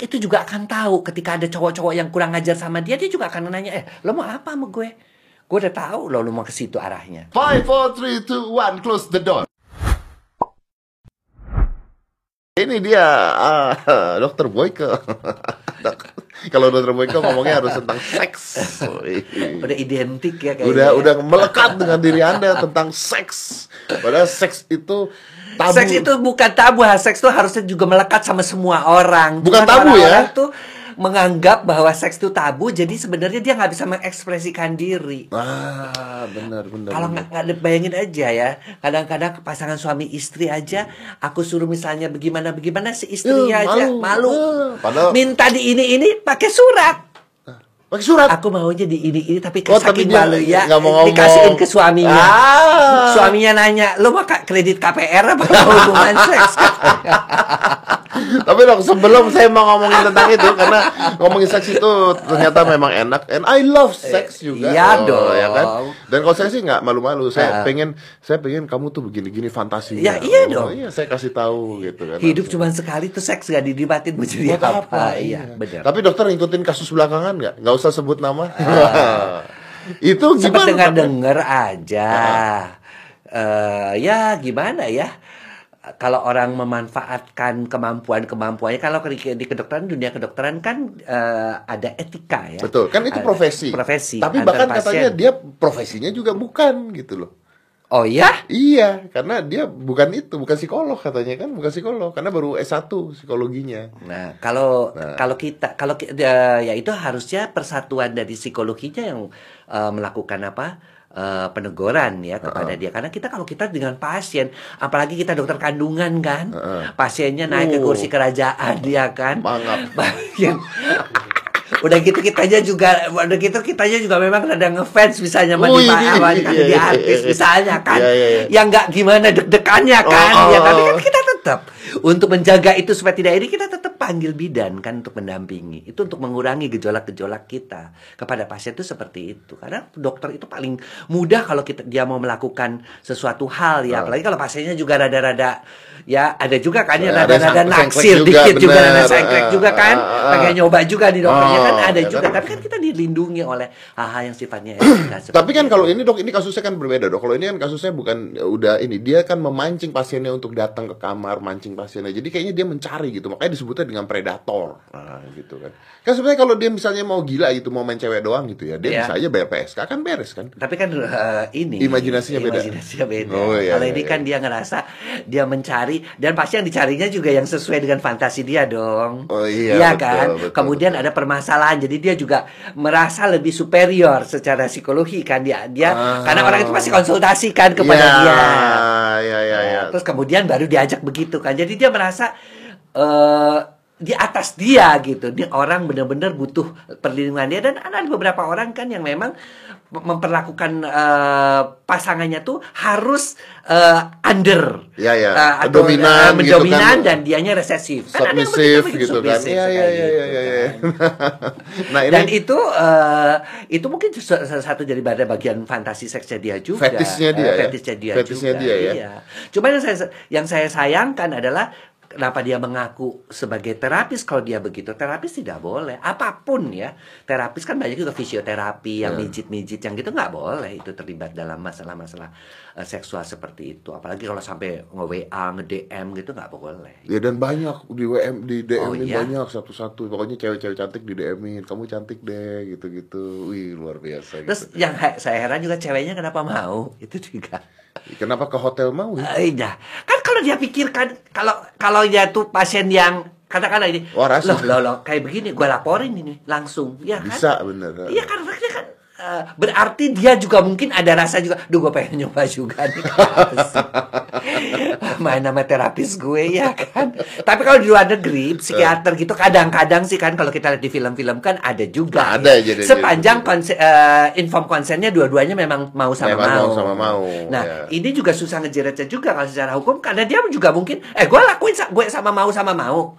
itu juga akan tahu ketika ada cowok-cowok yang kurang ajar sama dia, dia juga akan nanya, eh, lo mau apa sama gue? Gue udah tahu lo, lo mau ke situ arahnya. Five, four, three, two, one, close the door. Ini dia ah, dokter Boyke. Kalau dokter Boyke ngomongnya harus tentang seks. Udah identik ya kayaknya. udah ya. udah melekat dengan diri anda tentang seks. Padahal seks itu tabu. Seks itu bukan tabu, seks itu harusnya juga melekat sama semua orang. Bukan Cuman tabu ya? orang-orang tuh menganggap bahwa seks itu tabu, jadi sebenarnya dia nggak bisa mengekspresikan diri. Ah, benar benar. Kalau nggak bayangin aja ya, kadang-kadang pasangan suami istri aja, aku suruh misalnya bagaimana bagaimana si istri Eh, aja malu. malu, padahal- minta di ini ini pakai surat. Pakai surat. Aku maunya di ini ini tapi Oh, tapi saking malu ya mau ngomong. dikasihin ke suaminya. Ah. Suaminya nanya, "Lu mau ka- kredit KPR apa hubungan seks?" Tapi dong sebelum saya mau ngomongin tentang itu karena ngomongin seks itu ternyata memang enak and I love sex juga. Iya dong. ya kan? Dan kalau saya sih nggak malu-malu. Saya Ah. pengen saya pengen kamu tuh begini-gini fantasi. Ya, iya dong. Iya, saya kasih tahu gitu kan. Hidup cuma sekali tuh seks gak dinikmatin mau jadi Buat apa? Iya, benar. Tapi dokter ngikutin kasus belakangan nggak? Nggak usah sebut nama. itu Sempat gimana? dengar-dengar aja. Eh, ya gimana ya? Kalau orang memanfaatkan kemampuan-kemampuannya, kalau di, di kedokteran dunia kedokteran kan eh, ada etika ya. Betul, kan itu profesi. Profesi. Tapi bahkan pasien. katanya dia profesinya juga bukan gitu loh. Oh ya? Iya, karena dia bukan itu, bukan psikolog katanya kan, bukan psikolog, karena baru S1 psikologinya. Nah, kalau Nah. kalau kita kalau eh, ya itu harusnya persatuan dari psikologinya yang eh, melakukan apa? Eh, peneguran ya kepada dia karena kita kalau kita dengan pasien apalagi kita dokter kandungan kan pasiennya naik ke Uh. kursi kerajaan dia kan Mangap. Pasien- udah gitu kitanya juga udah gitu kitanya juga memang ada ngefans misalnya sama Oh, di, iya, sama iya, di- iya, di iya, artis iya. misalnya kan Iya, iya, iya. yang nggak gimana deg-degannya kan Oh, ya oh, tapi oh. kan kita tetap untuk menjaga itu supaya tidak ini kita tetap panggil bidan kan untuk mendampingi. Itu untuk mengurangi gejolak-gejolak kita kepada pasien itu seperti itu. Karena dokter itu paling mudah kalau kita dia mau melakukan sesuatu hal ya. Apalagi kalau pasiennya juga rada-rada ya ada juga kan Ada rada-rada naksir dikit juga rada sengklek juga kan. Ah, ah, ah. pengen nyoba juga di dokternya kan ada ya juga. tapi kan kita dilindungi oleh hal-hal yang sifatnya Tapi kan kalau ini dok, ini kasusnya kan berbeda dok. Kalau ini kan kasusnya bukan ya udah ini, dia kan memancing pasiennya untuk datang ke kamar, mancing pasiennya. Jadi kayaknya dia mencari gitu, makanya disebutnya dengan predator. Nah, gitu kan. Kan sebenarnya kalau dia misalnya mau gila gitu, mau main cewek doang gitu ya, dia Iya. bisa aja bayar PSK kan beres kan. Tapi kan eh, ini Imajinasinya beda. Imajinasinya beda. Oh, iya, Kalau iya, ini iya. kan dia ngerasa dia mencari dan pasti yang dicarinya juga yang sesuai dengan fantasi dia dong. Oh, iya, betul, kan. betul, Kemudian ada permasalahan. Jadi dia juga merasa lebih superior secara psikologi kan dia dia Ah. karena orang itu pasti konsultasi kan kepada ya, dia. Ya, ya, ya. Terus kemudian baru diajak begitu kan. Jadi dia merasa eh di atas dia gitu. Dia orang benar-benar butuh perlindungan dia dan ada beberapa orang kan yang memang memperlakukan eh, pasangannya tuh harus eh, under Ya, ya. eh, atau Dominan gitu mendominan kan. dan dianya resesif. Kan ada yang Submissive begitu-begitu, gitu kan. submissive Iya, iya, kayak iya, gitu iya, iya. kan. Nah, ini Dan itu eh, itu mungkin satu dari bagian fantasi seksnya dia juga. Fetisnya dia ya? Fetisnya dia Fetisnya juga. dia ya? Iya. Cuma yang saya yang saya sayangkan adalah kenapa dia mengaku sebagai terapis kalau dia begitu. Terapis tidak boleh. Apa pun ya. Terapis kan banyak juga fisioterapi yang Ya. mijit-mijit yang gitu nggak boleh itu terlibat dalam masalah-masalah eh, seksual seperti itu. Apalagi kalau sampai nge-WA, nge-DM gitu nggak boleh. Ya dan banyak di WM di DM Oh, iya? banyak satu-satu. Pokoknya cewek-cewek cantik di DM-in, kamu cantik deh gitu-gitu. Wih, luar biasa Terus gitu. yang saya heran juga ceweknya kenapa mau? Itu juga. Kenapa ke hotel mau ya? Eh, Iya. Kan kalau dia pikirkan kalau kalau dia tuh pasien yang katakanlah ini, Wah, rasis. loh, loh, loh, kayak begini, gue laporin ini langsung, ya kan? Bisa bener. Iya kan, dia kan eh, berarti dia juga mungkin ada rasa juga, duh gue pengen nyoba juga nih main sama terapis gue ya kan. Tapi kalau di luar negeri psikiater gitu kadang-kadang sih kan kalau kita lihat di film-film kan ada juga. Ada aja deh, Sepanjang jadi. konse, eh, inform konsennya dua-duanya memang mau sama Memang mau. mau sama mau, Nah ya. ini juga susah ngejeretnya juga kalau secara hukum karena dia juga mungkin eh gue lakuin gue sama mau sama mau.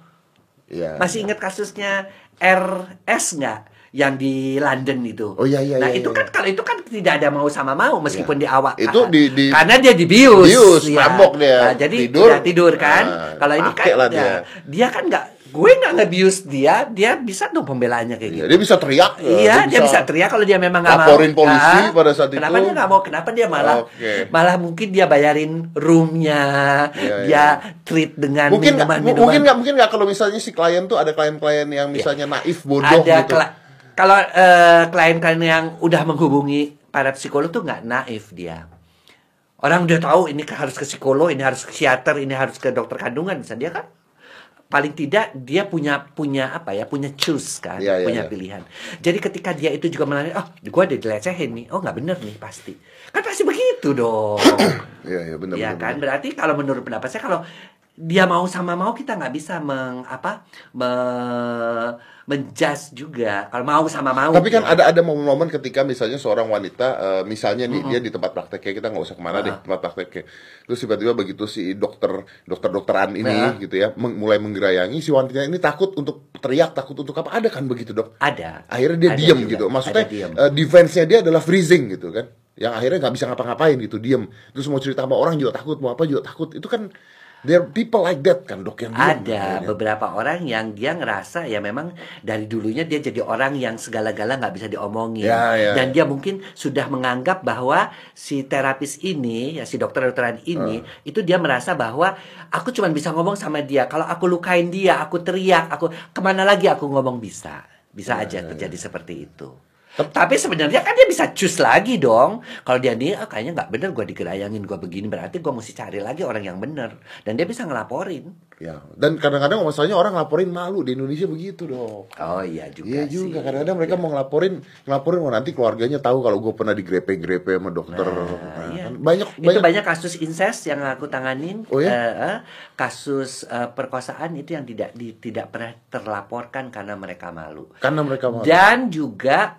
Iya. Masih ingat kasusnya RS nggak? Yang di London itu. Oh, iya, iya, Nah iya, itu iya. kan kalau itu kan tidak ada mau sama mau meskipun di awal. Itu di- di- karena dia dibius. Bius, ya. mabok dia. Nah, jadi Tidur. tidak tidur kan. Nah, kalau ini kan lah ya, dia kan nggak gue nggak nge-abuse dia, dia bisa dong pembelaannya kayak Iya, gitu. dia bisa teriak. ya, Iya, dia bisa teriak kalau dia memang nggak mau. laporin polisi Ah, pada saat kenapa itu. dia nggak mau? Kenapa dia malah Oke. malah mungkin dia bayarin roomnya, Iya, dia treat dengan Mungkin nggak, minuman mungkin nggak, mungkin nggak kalau misalnya si klien tuh ada klien-klien yang misalnya naif bodoh ada gitu. Kalau eh, klien-klien yang udah menghubungi para psikolog tuh nggak naif dia. Orang udah tahu ini harus ke psikolog, ini harus ke psikiater, ini harus ke dokter kandungan, bisa dia kan paling tidak dia punya punya apa ya punya choose kan Iya, iya, punya iya. pilihan jadi ketika dia itu juga menanya oh gue udah dilecehin nih oh nggak bener nih pasti kan pasti begitu dong Iya, iya benar ya benar, kan benar. berarti kalau menurut pendapat saya kalau dia mau sama mau kita nggak bisa meng apa me, menjudge juga. Kalau mau sama mau Tapi kan ya. ada ada momen-momen ketika misalnya seorang wanita eh, misalnya nih dia di tempat prakteknya kita nggak usah ke mana deh tempat prakteknya terus tiba-tiba begitu si dokter dokter dokteran ini Nah. gitu ya meng- mulai menggerayangi si wanita ini takut untuk teriak takut untuk apa ada kan begitu dok? Ada. Akhirnya dia Ada diem juga. gitu. Maksudnya diem. eh, defense-nya dia adalah freezing gitu kan. Yang akhirnya nggak bisa ngapa-ngapain gitu diem. Terus mau cerita sama orang juga takut mau apa juga takut. Itu kan there are people like that kan dok yang ada beberapa orang yang dia ngerasa ya memang dari dulunya dia jadi orang yang segala-gala nggak bisa diomongin. Ya, ya. dan dia mungkin sudah menganggap bahwa si terapis ini ya si dokter-dokteran ini Ah. itu dia merasa bahwa aku cuma bisa ngomong sama dia. Kalau aku lukain dia aku teriak aku ke mana lagi aku ngomong? Bisa. Bisa Ya, aja terjadi seperti itu tapi sebenarnya kan dia bisa choose lagi dong. Kalau dia nih ah, kayaknya nggak bener gue digerayangin gue begini berarti gue mesti cari lagi orang yang bener dan dia bisa ngelaporin. ya dan kadang-kadang masalahnya orang laporin malu di Indonesia begitu dok Oh iya juga Iya juga kadang-kadang mereka mau ngelaporin ngelaporin wah nanti keluarganya tahu kalau gue pernah digrepe-grepe sama dokter Nah, iya. kan banyak itu banyak banyak kasus incest yang aku tanganin. Oh ya? Eh, kasus eh, perkosaan itu yang tidak di- tidak pernah terlaporkan karena mereka malu. karena mereka mau Dan juga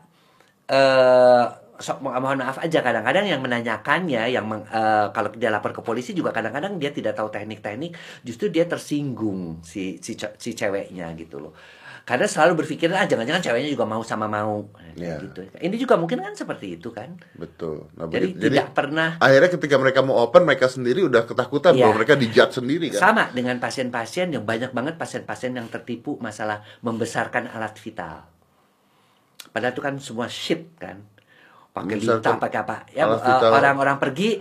eh so- mo- mohon maaf aja kadang-kadang yang menanyakannya yang meng- eh, kalau dia lapor ke polisi juga kadang-kadang dia tidak tahu teknik-teknik justru dia tersinggung si si, si ceweknya gitu loh karena selalu berpikir ah jangan-jangan ceweknya juga mau sama mau Iya. gitu ini juga mungkin kan seperti itu kan betul nah, jadi, begitu. jadi tidak pernah akhirnya ketika mereka mau open mereka sendiri udah ketakutan Iya. bahwa mereka dijudge sendiri kan sama dengan pasien-pasien yang banyak banget pasien-pasien yang tertipu masalah membesarkan alat vital. Padahal itu kan semua shit kan. Pakai lita, pakai apa? Ya eh, orang-orang pergi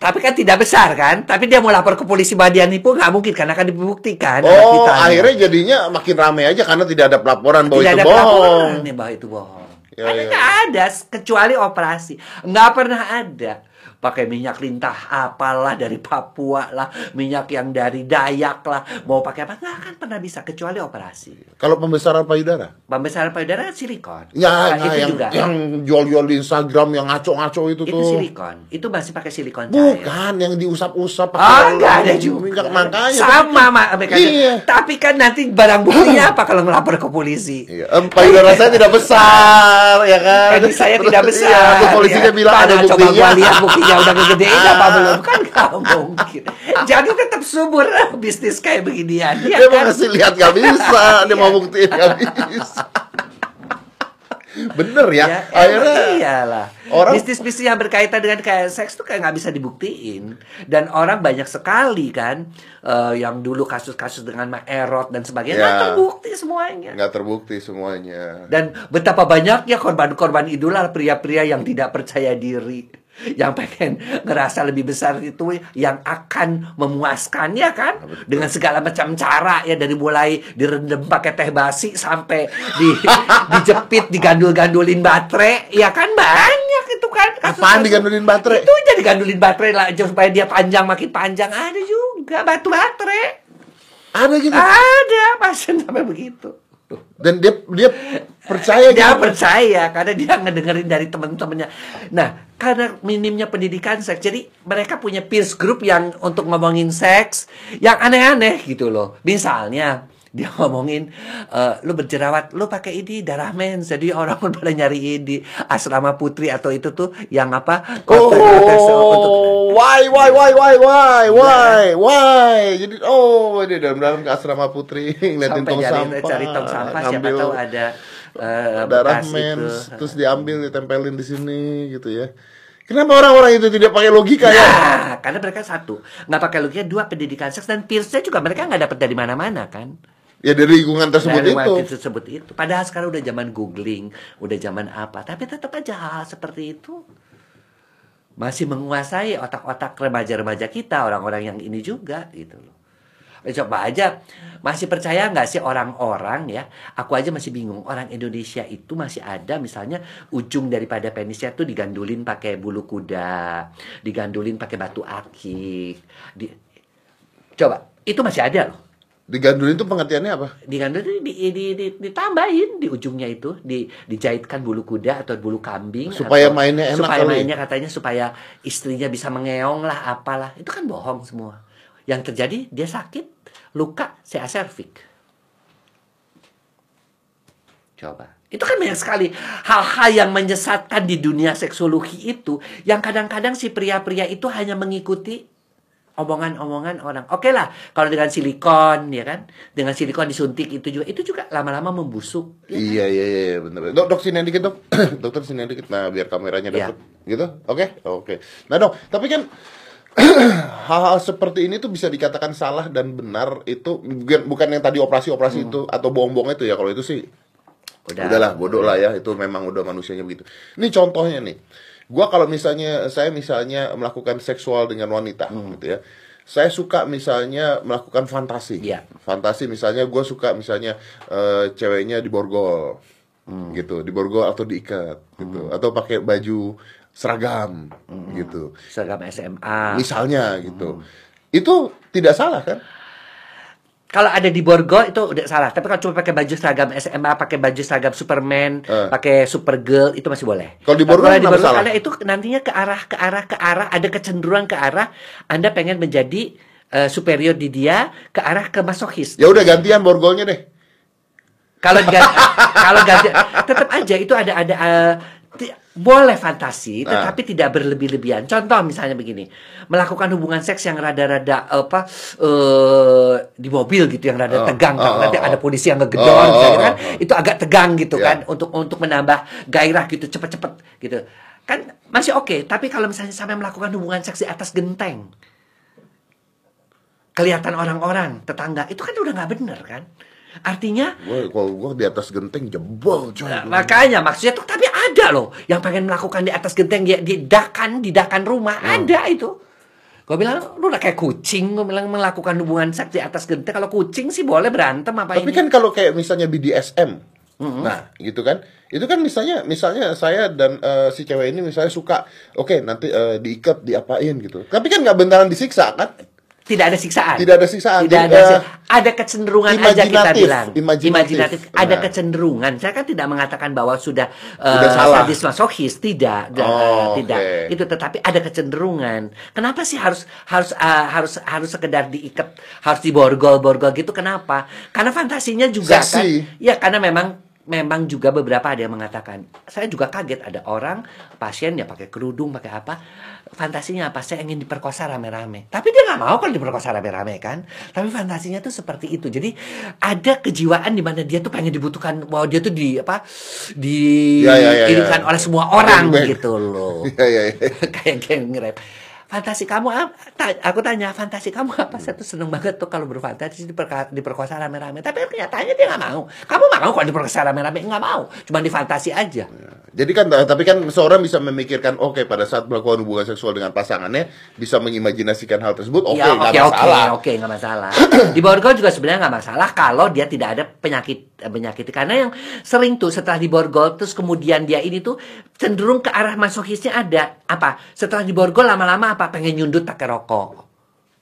tapi kan tidak besar kan, tapi dia mau lapor ke polisi bahwa dia nipu nggak mungkin karena kan dibuktikan. oh vitalnya. akhirnya jadinya makin ramai aja karena tidak ada pelaporan bahwa tidak itu ada bohong pelaporan nih bahwa itu bohong. Ya, Karena ya. nggak ada kecuali operasi, nggak pernah ada. Pakai minyak lintah apalah dari Papua lah, minyak yang dari Dayak lah, mau pakai apa nggak akan pernah bisa kecuali operasi. kalau pembesaran payudara Pembesaran payudara kan silikon. ya Nah, nah, itu yang juga. yang jual-jual di Instagram yang ngaco-ngaco itu, itu tuh silikon. Itu masih pakai silikon cair. bukan yang diusap-usap Oh, enggak ada juga. minyak makanya Sama mak mereka. Iya. Tapi kan nanti barang buktinya apa kalau ngelapor ke polisi? Iya, em, payudara saya tidak besar, ya kan? Penis saya tidak besar. Iya, polisinya ya. bilang ada coba buktinya. gua lihat buktinya udah kegedean apa belum? Kan nggak mungkin. Jadi tetap subur bisnis kayak beginian. Ya Dia mau kan? ngasih lihat gak bisa, dia mau Iya. buktiin gak bisa. Bener ya, Ya, akhirnya iyalah. orang- Bisnis-bisnis yang berkaitan dengan kayak seks tuh kayak nggak bisa dibuktiin. Dan orang banyak sekali kan eh, yang dulu kasus-kasus dengan Mak Erot dan sebagainya Ya. nggak terbukti semuanya. nggak terbukti semuanya. Dan betapa banyaknya korban-korban idola pria-pria yang tidak percaya diri. Yang pengen ngerasa lebih besar itu yang akan memuaskannya kan? Dengan segala macam cara ya dari mulai direndam pakai teh basi sampai di dijepit digandul-gandulin baterai ya kan? Banyak itu kan kasus- Apaan digandulin baterai? itu jadi gandulin baterai lah supaya dia panjang makin panjang. Ada juga batu baterai. Ada gitu. ada pasien sampai begitu Dan dia dia percaya dia gitu. percaya karena dia ngedengerin dari teman-temannya. Nah, karena minimnya pendidikan seks, jadi mereka punya peers group yang untuk ngomongin seks yang aneh-aneh gitu loh. Misalnya dia ngomongin eh, lu berjerawat lu pakai ini darah mens jadi orang pada nyari ini asrama putri atau itu tuh yang apa Oh, untuk why, why, why, why, why, why, why? Jadi, oh, dia dalam-dalam ke asrama putri ngeliatin tong sampah, cari tong sampah siapa ngambil tahu ada eh, darah mens, itu. terus diambil ditempelin di sini gitu ya. Kenapa orang-orang itu tidak pakai logika ya? Nah, karena mereka satu nggak pakai logika, dua pendidikan seks dan peersnya juga mereka nggak dapat dari mana-mana kan. Ya dari lingkungan tersebut Dari itu. tersebut itu. Padahal sekarang udah zaman googling, udah zaman apa, tapi tetap aja hal seperti itu masih menguasai otak-otak remaja-remaja kita, orang-orang yang ini juga gitu loh. Eh, Coba aja, masih percaya nggak sih orang-orang ya? Aku aja masih bingung. Orang Indonesia itu masih ada misalnya ujung daripada penisnya tuh digandulin pakai bulu kuda, digandulin pakai batu akik. Di... Coba, itu masih ada loh Digandulin itu pengertiannya apa? digandul di, di, di, ditambahin di ujungnya itu di dijahitkan bulu kuda atau bulu kambing Supaya atau- mainnya enak supaya kali. mainnya katanya supaya istrinya bisa mengeong lah apalah itu kan bohong semua yang terjadi dia sakit luka CA cervix coba itu kan banyak sekali hal-hal yang menyesatkan di dunia seksologi itu yang kadang-kadang si pria-pria itu hanya mengikuti omongan-omongan orang. Oke lah, kalau dengan silikon ya kan, dengan silikon disuntik itu juga itu juga lama-lama membusuk. ya kan? Iya iya iya iya, bener. Dok dok sini dikit dok. Dokter sini dikit. Nah biar kameranya Iya. dapet. Gitu? Oke oke. Nah dok, tapi kan hal-hal seperti ini tuh bisa dikatakan salah dan benar itu bukan yang tadi operasi-operasi itu atau bohong-bohong itu ya kalau itu sih Udah. udahlah bodoh lah ya itu memang udah manusianya begitu. Ini contohnya nih. Gua kalau misalnya saya misalnya melakukan seksual dengan wanita gitu ya. Saya suka misalnya melakukan fantasi. Iya. Fantasi misalnya gue suka misalnya eh, ceweknya di borgol. Gitu, di borgol atau diikat gitu. Atau pakai baju seragam gitu. Seragam SMA. Misalnya gitu. Itu tidak salah kan? Kalau ada di Borgol itu udah salah. Tapi kalau cuma pakai baju seragam SMA, pakai baju seragam Superman, Eh. pakai Supergirl itu masih boleh. Kalau di Tapi Borgol di Borgol salah? karena itu nantinya ke arah ke arah ke arah ada kecenderungan ke arah Anda pengen menjadi eh, superior di dia ke arah ke masokis. Ya udah gantian borgolnya deh. Kalau ganti, kalau ganti tetap aja itu ada ada ti- boleh fantasi Ah. tetapi tidak berlebih-lebihan. Contoh misalnya begini, melakukan hubungan seks yang rada-rada apa eh di mobil gitu yang rada Oh, tegang oh, nanti ada polisi yang ngegedor misalnya oh, kan itu agak tegang gitu Ya. kan untuk untuk menambah gairah gitu cepet-cepet gitu. Kan masih oke, tapi kalau misalnya sampai melakukan hubungan seks di atas genteng kelihatan orang-orang tetangga itu kan udah nggak bener kan artinya Gue kalau gue di atas genteng jebol coy. Nah, makanya maksudnya tuh tapi ada loh yang pengen melakukan di atas genteng di, di dakan di dakan rumah Hmm. ada itu. Gue bilang lu udah kayak kucing gue bilang melakukan hubungan seks di atas genteng kalau kucing sih boleh berantem apa Tapi ini. kan kalau kayak misalnya BDSM, nah gitu kan, itu kan misalnya misalnya saya dan eh, si cewek ini misalnya suka, oke nanti eh, diikat diapain gitu. Tapi kan nggak beneran disiksa kan? Tidak ada siksaan. Tidak ada siksaan. Tidak ada, eh, si- ada kecenderungan aja kita imajinatif, bilang. imajinatif. Ada Nah. kecenderungan. Saya kan tidak mengatakan bahwa sudah, eh, Sudah salah. sadis masokis, tidak, Da- Oh, tidak. oke. Itu tetapi ada kecenderungan. Kenapa sih harus harus eh, harus harus sekedar diikat, harus diborgol-borgol gitu? Kenapa? Karena fantasinya juga kan. Seksi. Ya karena memang memang juga beberapa ada yang mengatakan saya juga kaget ada orang pasien ya pakai kerudung pakai apa fantasinya apa saya ingin diperkosa rame-rame tapi dia nggak mau kalau diperkosa rame-rame kan tapi fantasinya tuh seperti itu jadi ada kejiwaan di mana dia tuh pengen dibutuhkan bahwa dia tuh di apa di Ya, ya, ya, ya. oleh semua orang gitu loh Iya iya. iya. kayak geng rap fantasi kamu apa? Aku tanya fantasi kamu apa? Saya tuh seneng banget tuh kalau berfantasi diperka- diperkosa rame-rame. Tapi kenyataannya dia nggak mau. Kamu mau kalau diperkosa rame-rame? Nggak mau. Cuma difantasi aja. Jadi kan tapi kan seorang bisa memikirkan oke pada saat melakukan hubungan seksual dengan pasangannya bisa mengimajinasikan hal tersebut oke ya nggak oke oke masalah. oke nggak masalah. Di borgol juga sebenarnya nggak masalah kalau dia tidak ada penyakit eh, penyakit. Karena yang sering tuh setelah di borgol terus kemudian dia ini tuh cenderung ke arah masokisnya ada. Apa? Setelah di borgol lama-lama apa pengen nyundut pakai rokok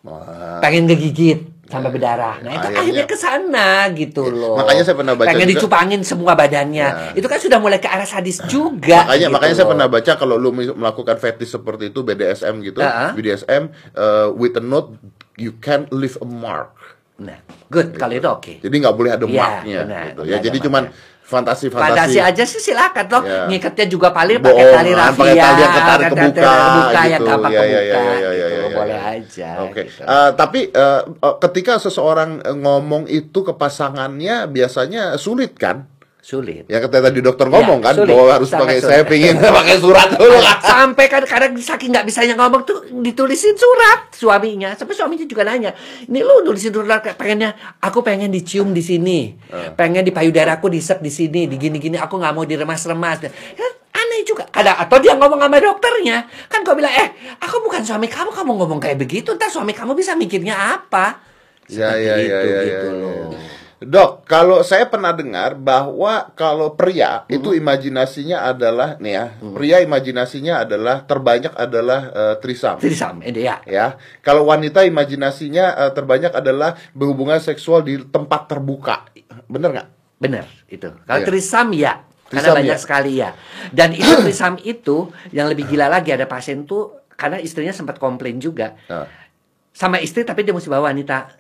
Wah. pengen ngegigit sampai berdarah. Nah, itu Akhirnya- akhirnya ke sana gitu Ya, loh. makanya saya pernah baca pengen juga- dicupangin semua badannya. Ya. Itu kan sudah mulai ke arah sadis juga. Makanya gitu makanya saya loh. pernah baca kalau lu melakukan fetish seperti itu BDSM gitu, Ah, ah. BDSM uh, with a note you can't leave a mark. Nah, good kalau itu oke. Jadi nggak boleh ada Iya, marknya benar, gitu. Ya jadi cuman. Fantasi aja sih silakan loh. Ya. Ngikatnya juga paling pakai tali rafia, pakai tali yang ketarik kebuka, kebuka yang gitu. gampang Ya, ya, kebuka. ya, ya, ya, gitu. ya, ya, Boleh aja. Oke. gitu. Eh, tapi eh, ketika seseorang eh, ngomong itu ke pasangannya biasanya sulit kan? Sulit. Yang kata tadi dokter ngomong Ya, kan sulit. bahwa harus Sangat pakai sulit. saya pingin pakai surat dulu kan. sampai kan kadang saking nggak bisanya ngomong tuh ditulisin surat suaminya sampai suaminya juga nanya ini lu nulisin surat pengennya aku pengen dicium di sini Eh. pengen di payudaraku disep di sini di gini gini aku nggak mau diremas-remas ya, aneh juga ada atau dia ngomong sama dokternya kan kau bilang eh aku bukan suami kamu kamu ngomong kayak begitu ntar suami kamu bisa mikirnya apa Ya Seperti ya ya itu, ya, gitu ya, loh. ya. Dok, kalau saya pernah dengar bahwa kalau pria Hmm. itu imajinasinya adalah nih ya, pria imajinasinya adalah terbanyak adalah eh, trisam. Trisam, eh, ya. Ya, kalau wanita imajinasinya eh, terbanyak adalah berhubungan seksual di tempat terbuka. Bener nggak? Bener itu. Kalau Iya. trisam ya, karena Trisam, banyak ya. sekali ya. Dan itu trisam itu yang lebih gila lagi ada pasien tuh karena istrinya sempat komplain juga Nah, sama istri tapi dia mesti bawa wanita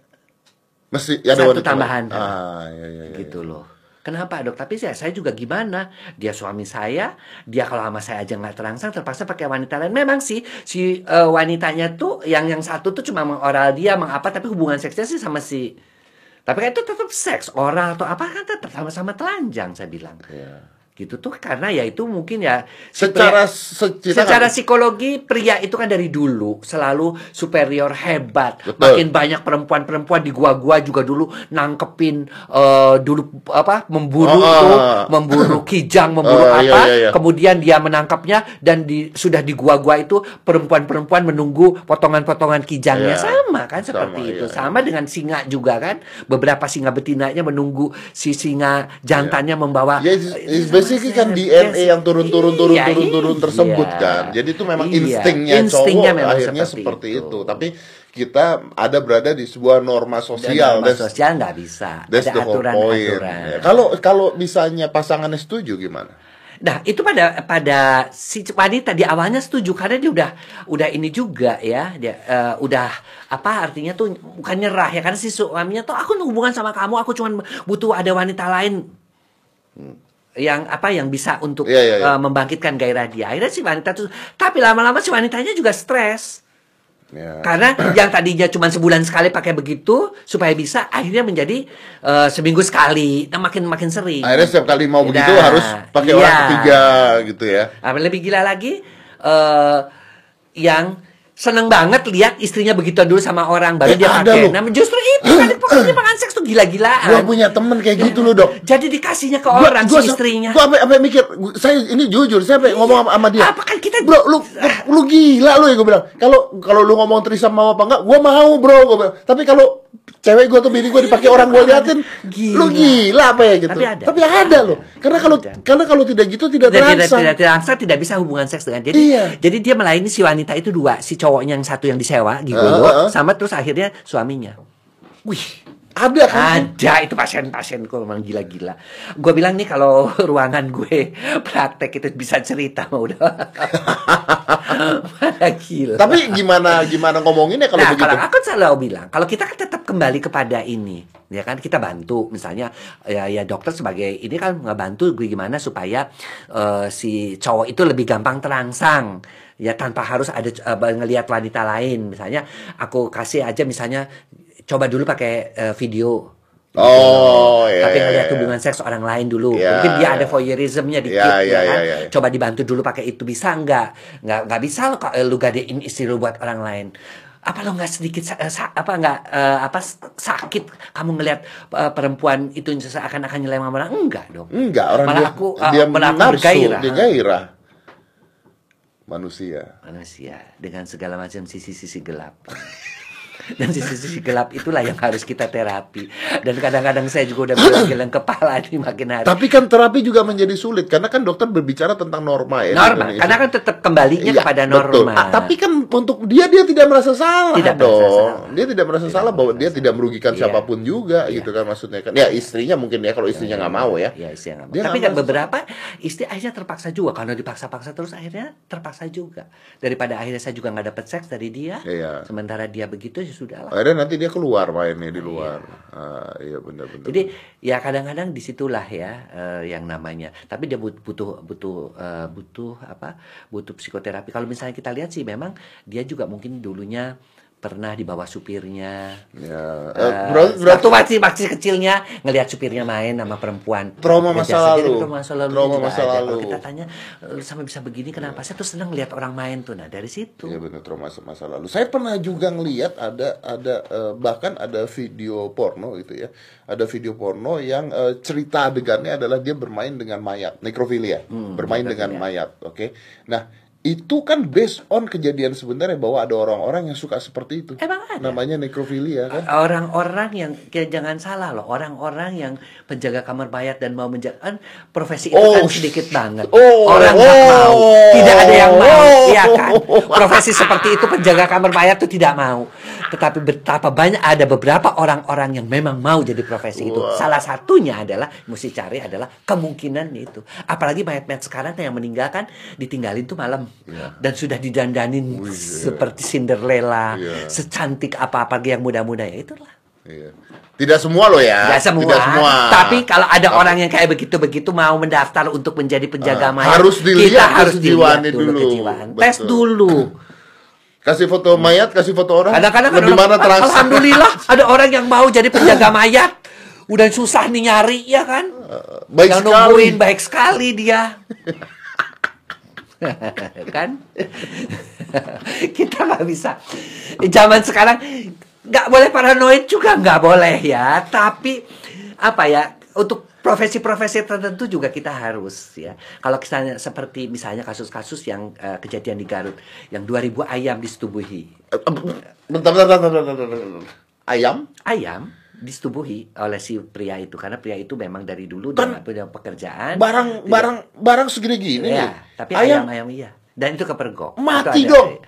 mesti ada Satu wanita tambahan. Ah, ya, ya, ya, gitu loh. Kenapa dok? Tapi saya, saya juga gimana? Dia suami saya, dia kalau sama saya aja nggak terangsang, terpaksa pakai wanita lain. Memang sih si eh, wanitanya tuh yang yang satu tuh cuma mengoral dia, mengapa? Tapi hubungan seksnya sih sama si. Tapi kan itu tetap seks, oral atau apa kan tetap sama-sama telanjang saya bilang. Iya. Gitu tuh karena ya itu mungkin ya si Secara pria- secara kan- psikologi pria itu kan dari dulu selalu superior hebat. Betul. Makin banyak perempuan-perempuan di gua-gua juga dulu nangkepin eh, dulu apa memburu Oh, tuh, oh. memburu kijang, memburu Oh, iya, apa. iya, iya. Kemudian dia menangkapnya dan di sudah di gua-gua itu perempuan-perempuan menunggu potongan-potongan kijangnya Iya. sama kan seperti Sama, itu. iya. Sama dengan singa juga kan. Beberapa singa betinanya menunggu si singa jantannya membawa Ya, it's, it's sama basically kan saya. DNA yang turun-turun turun Iya, iya. tersebut kan. Jadi itu memang Iya. instingnya, Instingnya cowok memang akhirnya seperti itu. itu. Tapi kita ada berada di sebuah norma Dan sosial norma dan sosial nggak bisa. that's Ada aturan-aturan. Ya, Kalau kalau misalnya pasangannya setuju gimana? Nah, itu pada pada si wanita di awalnya setuju karena dia udah udah ini juga ya, dia eh, udah apa artinya tuh bukan nyerah ya karena si suaminya tuh aku hubungan sama kamu, aku cuma butuh ada wanita lain yang apa yang bisa untuk Iya, iya, iya. eh, membangkitkan gairah dia. Akhirnya si wanita tuh tapi lama-lama si wanitanya juga stres. Ya. Karena yang tadinya cuma sebulan sekali pakai begitu supaya bisa akhirnya menjadi eh, seminggu sekali, nah makin makin sering. Akhirnya setiap kali mau Nah, begitu harus pakai orang iya. ketiga gitu ya. Nah, lebih gila lagi eh yang seneng banget lihat istrinya begitu dulu sama orang baru Eh, dia pakai. loh. Nah, justru itu kan penyimpangan seks tuh Gua gila-gilaan. punya temen kayak gitu loh, Dok. Jadi dikasihnya ke Gua- orang gua si istrinya. Gua apa apa mikir, gua- saya ini jujur, saya sampai ngomong sama, sama dia. Apa kan kita Bro, lu lu gila lu ya gue bilang. Kalau kalau lu ngomong trisam mau apa enggak, gua mau, Bro. Gua bilang. Tapi kalau cewek gua tuh bini gua dipakai orang gua liatin, Gila. lu gila apa ya gitu. Tapi ada. ada loh. Karena kalau Ada. karena kalau tidak gitu tidak tidak tidak terangsang. tidak terangsang tidak bisa hubungan seks dengan jadi Iya. jadi dia melayani si wanita itu dua si cowoknya yang satu yang disewa gigolo Uh, uh, uh. sama terus akhirnya suaminya Wih, ada kan? ada itu pasien-pasienku memang gila-gila. Gue bilang nih kalau ruangan gue praktek itu bisa cerita mah udah Mana gila. Tapi gimana gimana ngomonginnya kalau nah, begitu? kalau aku selalu bilang, kalau kita kan tetap kembali kepada ini, ya kan? Kita bantu, misalnya ya, ya dokter sebagai ini kan ngebantu gue gimana supaya eh, si cowok itu lebih gampang terangsang, ya tanpa harus ada uh, ngelihat wanita lain, misalnya aku kasih aja misalnya coba dulu pakai eh, video. Oh, Gitu. iya, Tapi iya, ngeliat iya. hubungan seks orang lain dulu. Iya, Mungkin dia iya. ada voyeurismnya dikit, Iya, ya iya, kan? iya, iya. Coba dibantu dulu pakai itu bisa nggak? Nggak nggak bisa lo kok eh, lu gadein istri lu buat orang lain. Apa lo nggak sedikit eh, apa nggak eh, apa sakit kamu ngelihat eh, perempuan itu seakan-akan nyelem sama orang? Enggak dong. Enggak, orang Malah dia, aku, uh, dia malah aku bergairah. dia gairah. Manusia. Manusia dengan segala macam sisi-sisi gelap. Dan sisi-sisi gelap itulah yang harus kita terapi. Dan kadang-kadang saya juga udah geleng kepala nih makin hari. Tapi kan terapi juga menjadi sulit karena kan dokter berbicara tentang norma ya. norma, karena kan tetap kembalinya Iya, kepada betul. norma. Ah, tapi kan untuk dia dia tidak merasa salah Tidak merasa dong. salah. Dia tidak merasa Tidak salah bahwa merasa dia tidak merugikan Iya. siapa pun juga Iya. gitu kan maksudnya kan. Ya istrinya mungkin ya kalau istrinya nggak mau ya. Ya istri nggak mau. Dia Tapi kan merasa beberapa istri akhirnya terpaksa juga karena dipaksa-paksa terus akhirnya terpaksa juga. Daripada akhirnya saya juga nggak dapet seks dari dia. Iya. Sementara dia begitu ya sudah lah. Akhirnya nanti dia keluar mainnya di luar. Ah, iya benar-benar. Jadi ya kadang-kadang di situlah ya eh, yang namanya. Tapi dia but- butuh butuh eh, butuh apa? Butuh psikoterapi. Kalau misalnya kita lihat sih memang dia juga mungkin dulunya pernah di bawah supirnya. Ya, Eh, berarti, berarti waktu masih masih kecilnya ngelihat supirnya main sama perempuan. Trauma Ya, masa jadi lalu. Trauma masa lalu. Trauma masa ada. Kalau lalu. kita tanya "Eh, sampai bisa begini kenapa? Saya tuh senang lihat orang main tuh. Nah dari situ. Iya benar trauma masa, lalu. Saya pernah juga ngelihat ada ada eh, bahkan ada video porno gitu ya. Ada video porno yang eh, cerita adegannya adalah dia bermain dengan mayat, nekrofilia. Hmm, bermain dengan mayat, oke. Nah, itu kan based on kejadian sebenarnya bahwa ada orang-orang yang suka seperti itu. Emang ada? Namanya nekrofilia kan. Orang-orang yang ya jangan salah loh, orang-orang yang penjaga kamar mayat dan mau menjaga kan profesi itu Oh, kan sedikit banget. oh, orang oh, mau, tidak ada yang mau, oh. iya kan? Profesi seperti itu penjaga kamar mayat tuh tidak mau. Tetapi betapa banyak ada beberapa orang-orang yang memang mau jadi profesi itu. Salah satunya adalah mesti cari adalah kemungkinan itu. Apalagi mayat-mayat sekarang yang meninggalkan ditinggalin tuh malam Iya. dan sudah didandanin seperti Cinderella, Iya. secantik apa apa yang muda-muda ya itulah. Iya. Tidak semua loh ya. Tidak semua. Tidak semua. Tapi kalau ada orang yang kayak begitu-begitu mau mendaftar untuk menjadi penjaga Ah, mayat, harus dilihat kita harus dilihat dulu, dulu. kejiwaan. Tes dulu. kasih foto mayat, kasih foto orang. Kadang-kadang ada lebih orang- mana transaksi? Alhamdulillah ada orang yang mau jadi penjaga mayat. Udah susah nih nyari ya kan? baik yang sekali. nungguin baik sekali dia. kan? Kita nggak bisa. Zaman sekarang nggak boleh paranoid juga nggak boleh ya. Tapi apa ya untuk profesi-profesi tertentu juga kita harus ya. Kalau misalnya seperti misalnya kasus-kasus yang eh, kejadian di Garut yang 2000 ayam disetubuhi. Bentar, bentar, bentar, bentar, bentar. Ayam? Ayam disetubuhi oleh si pria itu karena pria itu memang dari dulu Kan dia punya pekerjaan Barang, Tidak- barang, barang segini gini ya, nih. tapi ayam ayam iya dan itu kepergok Mati ada- dong.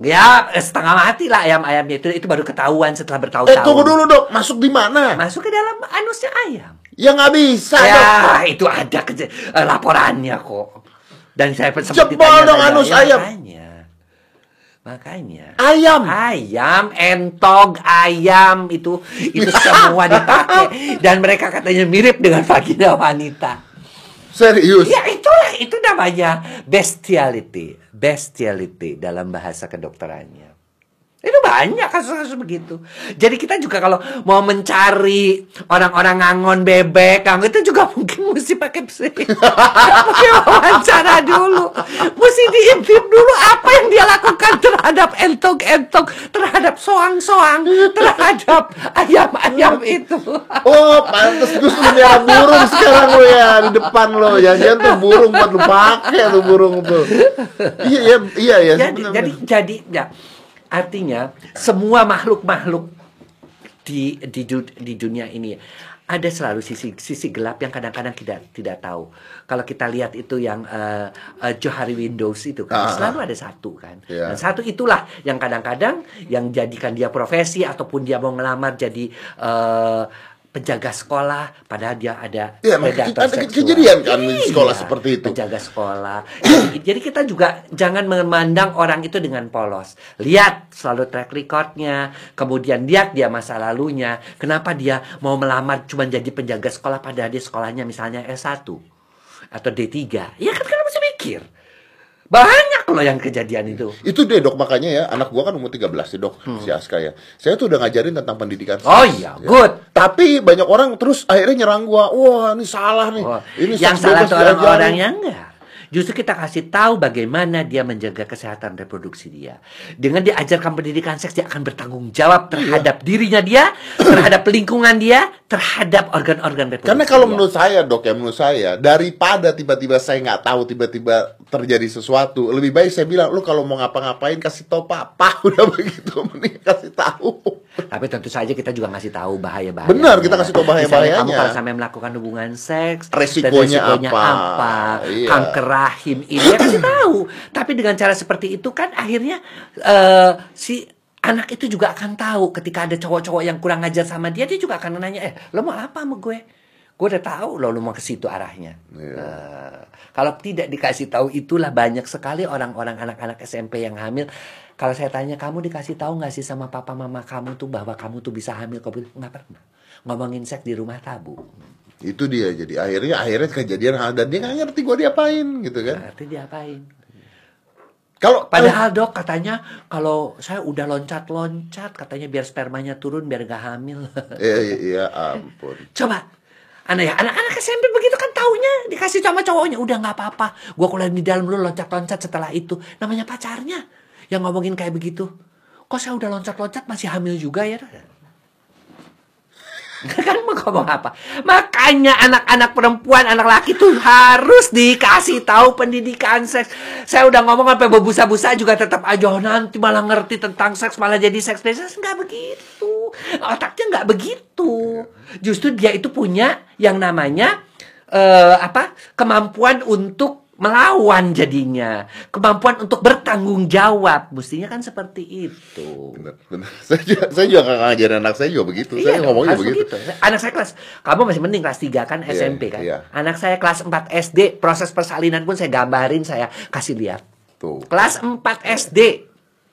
Ya setengah mati lah ayam ayamnya itu itu baru ketahuan setelah Eh, bertahun-tahun tunggu dulu dok. Masuk di mana? masuk ke dalam anusnya ayam Ya nggak bisa ya dok. itu ada keje- eh, laporannya kok dan saya sempat Jebol ditanya dong anus ya, ayam. makanya makanya Ayam. Ayam, entog, ayam itu itu semua dipakai dan mereka katanya mirip dengan vagina wanita. Serius. Ya itu namanya bestiality, bestiality dalam bahasa kedokterannya. Itu banyak kasus-kasus begitu. Jadi kita juga kalau mau mencari orang-orang ngangon bebek, ngangon itu juga mungkin mesti pakai psi. mesti wawancara dulu. Mesti diintip dulu apa yang dia lakukan terhadap entog-entog, terhadap soang-soang, terhadap ayam-ayam itu. Oh, pantas lu melihara burung sekarang lo ya di depan lo. Jangan-jangan tuh burung buat lu pakai tuh burung tuh. Iya, iya, iya, ya. jadi, jadi, jadi, ya, artinya semua makhluk-makhluk di di di dunia ini ada selalu sisi sisi gelap yang kadang-kadang tidak tidak tahu. Kalau kita lihat itu yang eh, eh, Johari Windows itu kan Ah. selalu ada satu kan. Iya. Dan satu itulah yang kadang-kadang yang jadikan dia profesi ataupun dia mau ngelamar jadi eh, penjaga sekolah padahal dia ada Iya, maka predator ada seksual. kejadian kan di sekolah Iya, seperti itu. penjaga sekolah. Jadi, jadi kita juga jangan memandang orang itu dengan polos. Lihat selalu track recordnya, kemudian lihat dia masa lalunya. Kenapa dia mau melamar cuma jadi penjaga sekolah padahal dia sekolahnya misalnya S1 atau D3. Ya kan kita mesti mikir. Banyak loh yang kejadian itu. Itu deh dok makanya ya anak gua kan umur 13 sih dok si Aska ya. Saya tuh udah ngajarin tentang pendidikan. Hmm. Oh seks, iya, ya. good. Tapi banyak orang terus akhirnya nyerang gua. Wah ini salah nih. Oh, ini yang salah diajarin." orang-orang yang enggak. Justru kita kasih tahu bagaimana dia menjaga kesehatan reproduksi dia. Dengan diajarkan pendidikan seks, dia akan bertanggung jawab terhadap dirinya dia, terhadap lingkungan dia, terhadap organ-organ reproduksi. Karena kalau dia. menurut saya dok ya menurut saya daripada tiba-tiba saya nggak tahu tiba-tiba terjadi sesuatu lebih baik saya bilang lu kalau mau ngapa-ngapain kasih tahu papa udah begitu mending kasih tahu. Tapi tentu saja kita juga ngasih tahu bahaya-bahaya. Benar, kita kasih tahu bahaya-bahayanya. Kamu kalau sampai melakukan hubungan seks, Resikonya resikonya apa? apa, Iya. kanker rahim ini ya kasih tahu. Tapi dengan cara seperti itu kan akhirnya eh, si anak itu juga akan tahu ketika ada cowok-cowok yang kurang ajar sama dia, dia juga akan nanya, eh lo mau apa sama gue? Gue udah tahu lo lo mau ke situ arahnya. Iya. Eh, kalau tidak dikasih tahu itulah banyak sekali orang-orang anak-anak SMP yang hamil. Kalau saya tanya kamu dikasih tahu nggak sih sama papa mama kamu tuh bahwa kamu tuh bisa hamil? Kau bilang nggak pernah. Ngomongin seks di rumah tabu. Itu dia jadi akhirnya akhirnya kejadian hal dan dia nggak ngerti gua diapain gitu kan. Berarti diapain? Kalau Padahal dok katanya kalau saya udah loncat-loncat katanya biar spermanya turun biar gak hamil. Iya, iya, iya, ampun. Coba. Anak ya, anak-anak SMP begitu kan taunya dikasih sama cowoknya udah nggak apa-apa. Gua kuliah di dalam dulu loncat-loncat setelah itu namanya pacarnya yang ngomongin kayak begitu. Kok saya udah loncat-loncat masih hamil juga ya? kan mau ngomong apa? Makanya anak-anak perempuan, anak laki tuh harus dikasih tahu pendidikan seks. Saya udah ngomong sampai berbusa-busa juga tetap aja "Oh, nanti malah ngerti tentang seks malah jadi seks bebas nggak begitu. Otaknya nggak begitu. Justru dia itu punya yang namanya eh, apa? kemampuan untuk melawan jadinya, kemampuan untuk bertanggung jawab. Mestinya kan seperti itu. Bener. Saya juga, saya juga ngajarin anak saya juga begitu. saya Iya dong, ngomongnya harus begitu. Anak saya kelas, kamu masih mending kelas 3 kan Iya, SMP kan. iya. Anak saya kelas 4 SD, proses persalinan pun saya gambarin, saya kasih lihat. Tuh. Kelas 4 SD.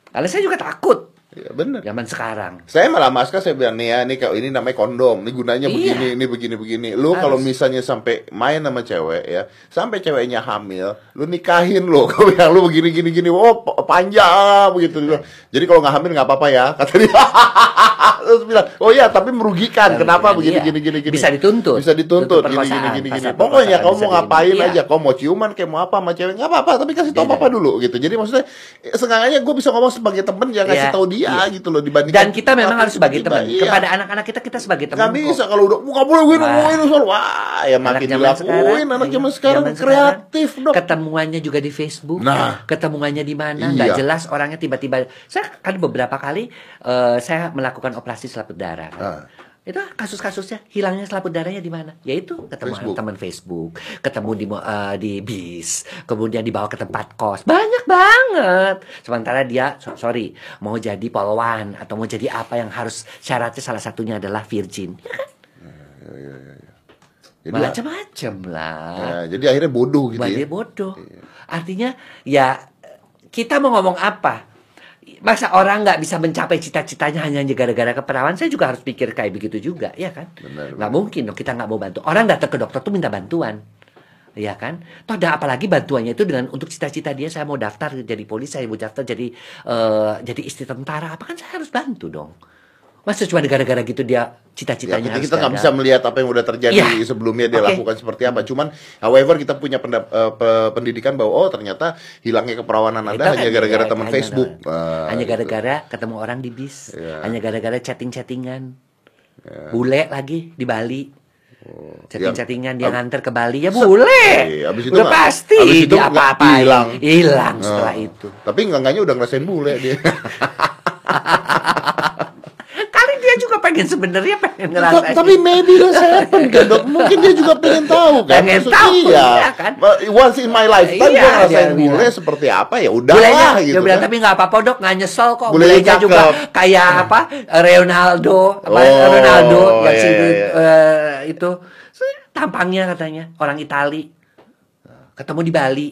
Karena saya juga takut Iya, bener. zaman sekarang. Saya malah masker saya bilang nih ya, ini kalau ini namanya kondom, ini gunanya Iya. begini, ini begini begini. Lu kalau misalnya sampai main sama cewek ya, sampai ceweknya hamil, lu nikahin lo. Kau bilang lu begini gini gini, oh pa- panjang begitu. Bilang, Jadi kalau nggak hamil nggak apa-apa ya, kata dia. Terus bilang, oh iya tapi merugikan. Kenapa begini Iya. gini gini gini? Bisa dituntut. Bisa dituntut. Gini gini gini gini. Pokoknya kamu mau ngapain iya. aja, kau mau ciuman kayak mau apa sama cewek nggak apa-apa, tapi kasih tau Iya, papa dulu gitu. Jadi maksudnya, eh, seenggaknya gue bisa ngomong sebagai temen yang ngasih Iya, tahu dia iya. gitu loh dibandingkan Dan kita memang harus sebagai teman. iya. Kepada anak-anak kita kita sebagai teman. Nggak bisa kalau udah nggak boleh gue ngomongin soal wah ya makin dilakuin anak iya, zaman sekarang kreatif dok. Ketemuannya juga di Facebook. Nah. ketemuannya di mana? Iya. Nggak jelas orangnya tiba-tiba. Saya kan beberapa kali eh, saya melakukan operasi selaput darah. kan. Ah. Itu kasus-kasusnya hilangnya selaput darahnya di mana? Yaitu ketemu Facebook. teman Facebook, ketemu di eh, di bis, kemudian dibawa ke tempat kos. Banyak banget. Sementara dia so- sorry, mau jadi polwan atau mau jadi apa yang harus syaratnya salah satunya adalah virgin. Ya kan? Jadi, Macam-macam lah. ya, jadi akhirnya bodoh gitu Bah, ya. bodoh. Artinya ya kita mau ngomong apa? Masa orang nggak bisa mencapai cita-citanya hanya gara-gara keperawan? Saya juga harus pikir kayak begitu juga, ya kan? Benar, Nggak mungkin dong kita nggak mau bantu. Orang datang ke dokter tuh minta bantuan. Iya kan? Toh ada apalagi bantuannya itu dengan untuk cita-cita dia saya mau daftar jadi polisi, saya mau daftar jadi eh, jadi istri tentara. Apa kan saya harus bantu dong. Masa cuma gara-gara gitu dia Ya, cita-citanya kita harus kita nggak bisa melihat apa yang udah terjadi Iya. sebelumnya dia Oke. lakukan seperti apa. Cuman, however kita punya pendap- pe- pendidikan bahwa oh ternyata hilangnya keperawanan anda hanya gara-gara iya, teman Facebook. Ah, hanya gitu. gara-gara ketemu orang di bis, Iya. hanya gara-gara chatting-chattingan, bule lagi di Bali, chatting-chattingan dia ab- nganter ke Bali ya bule, Iya, abis itu udah nggak- pasti abis itu dia apa-apain, hilang. hilang setelah Oh. itu. Tapi enggak udah ngerasain bule dia. Pengen sebenarnya pengen ngerasain. tapi maybe that's happen kan dok mungkin dia juga pengen tahu kan Pengen Maksud- tahu, iya ya kan? Once in my lifetime Iya, gue ngerasain dia bule bilang. seperti apa ya udah lah dia gitu bilang kan tapi nggak apa-apa dok, nggak nyesel kok. Bulenya juga kayak apa? Ronaldo, apa Oh, Ronaldo yang iya, si iya, iya. eh, itu tampangnya katanya orang Itali, ketemu di Bali.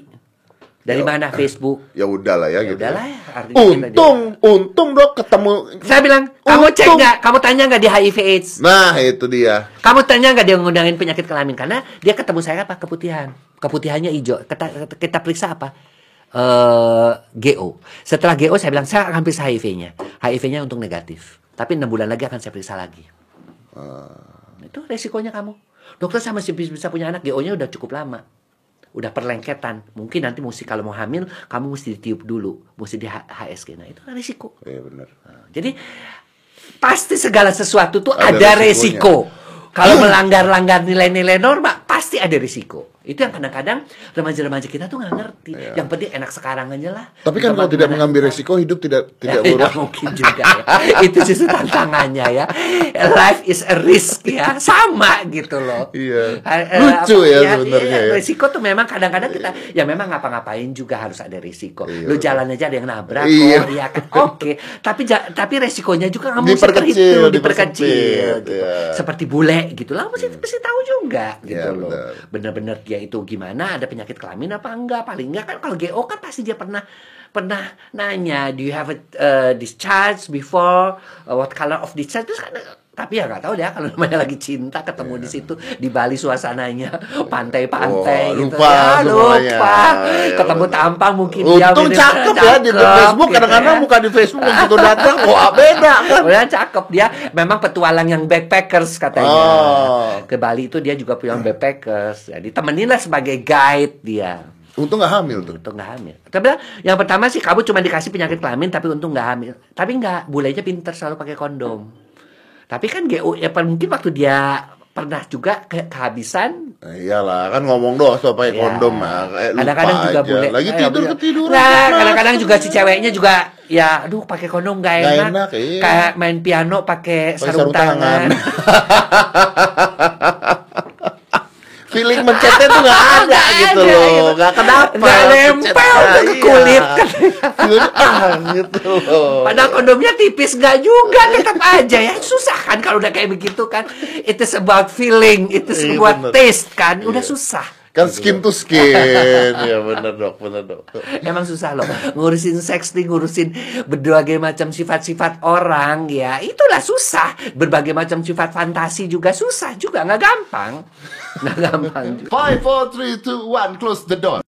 Dari mana Facebook? ya udah lah ya, Ya gitu udahlah ya. ya, artinya untung untung dok ketemu Saya bilang, kamu cek Untung. nggak? Kamu tanya nggak di HIV AIDS? nah itu dia Kamu tanya nggak dia ngundangin penyakit kelamin? Karena dia ketemu saya apa? Keputihan. Keputihannya hijau. Kita, kita periksa apa? eh GO. Setelah GO saya bilang saya akan periksa HIV-nya. HIV-nya untuk negatif. Tapi enam bulan lagi akan saya periksa lagi. Itu resikonya kamu. Dokter saya masih bisa bisa punya anak, GO-nya udah cukup lama. Udah perlengketan. Mungkin nanti mesti kalau mau hamil, kamu mesti ditiup dulu. Mesti di HSG. Nah, itu risiko. iya benar Nah, Jadi pasti segala sesuatu tuh Ada ada, resiko. Kalau melanggar-langgar nilai-nilai norma pasti ada risiko. Itu yang kadang-kadang remaja-remaja kita tuh nggak ngerti. Iya. Yang penting enak sekarang aja lah. tapi kan kalau tidak mengambil resiko hidup tidak tidak ya, mungkin juga ya. Itu justru tantangannya ya. Life is a risk ya. Sama gitu loh. Iya. Eh, eh, Lucu apa- ya sebenarnya ya. Risiko tuh memang kadang-kadang kita ya memang ngapa-ngapain juga harus ada risiko. Iya, Lu jalan aja ada yang nabrak Iya. kok, iya kan. Oke, tapi ja- tapi resikonya juga kamu Diperkecil, dipersempit, diperkecil gitu. iya. Seperti bule gitu lah mesti mesti tahu juga gitu Iya, loh. Bener-bener dia itu gimana ada penyakit kelamin apa enggak? Paling enggak kan kalau GO kan pasti dia pernah pernah nanya do you have a uh, discharge before? Uh, what color of discharge? Terus kan tapi ya nggak tahu deh kalau namanya lagi cinta ketemu di situ di Bali suasananya pantai-pantai Oh, gitu lupa ya lupa Ya, ketemu tampang mungkin dia Untung mirip- cakep ya di cakep, Facebook gitu kadang-kadang ya. buka di Facebook begitu datang wah beda kan. Udah cakep dia memang petualang yang backpackers katanya Oh. ke Bali itu dia juga punya backpackers jadi temenin lah sebagai guide dia Untung nggak hamil tuh. untung nggak hamil. Tapi yang pertama sih kamu cuma dikasih penyakit kelamin tapi untung nggak hamil. Tapi nggak, bulenya pinter selalu pakai kondom. Tapi kan GU ya mungkin waktu dia pernah juga ke kehabisan Nah, iyalah kan ngomong doang soal pakai ya. kondom mah kadang-kadang juga aja. bule Lagi eh, tidur bule- ketiduran. nah kadang-kadang juga si ceweknya juga ya aduh pakai kondom Nggak enak, enak, iya. kayak main piano pakai Pakai sarung, tangan, Feeling mencetnya tuh nggak ada Nggak gitu ada, loh. gitu. Nggak kenapa. Nggak nempel tuh ke kulit. Ah gitu loh. Padahal kondomnya tipis nggak juga tetap aja ya susah kan kalau udah kayak begitu kan itu about feeling itu Iya, sebuah bener. taste kan udah Iya. susah Kan skin to skin. ya bener dok, bener dok. Emang susah loh ngurusin seks nih, ngurusin berbagai macam sifat-sifat orang ya. Itulah susah. Berbagai macam sifat fantasi juga susah juga, nggak gampang. Nggak gampang. Five, four, three, two, one, close the door.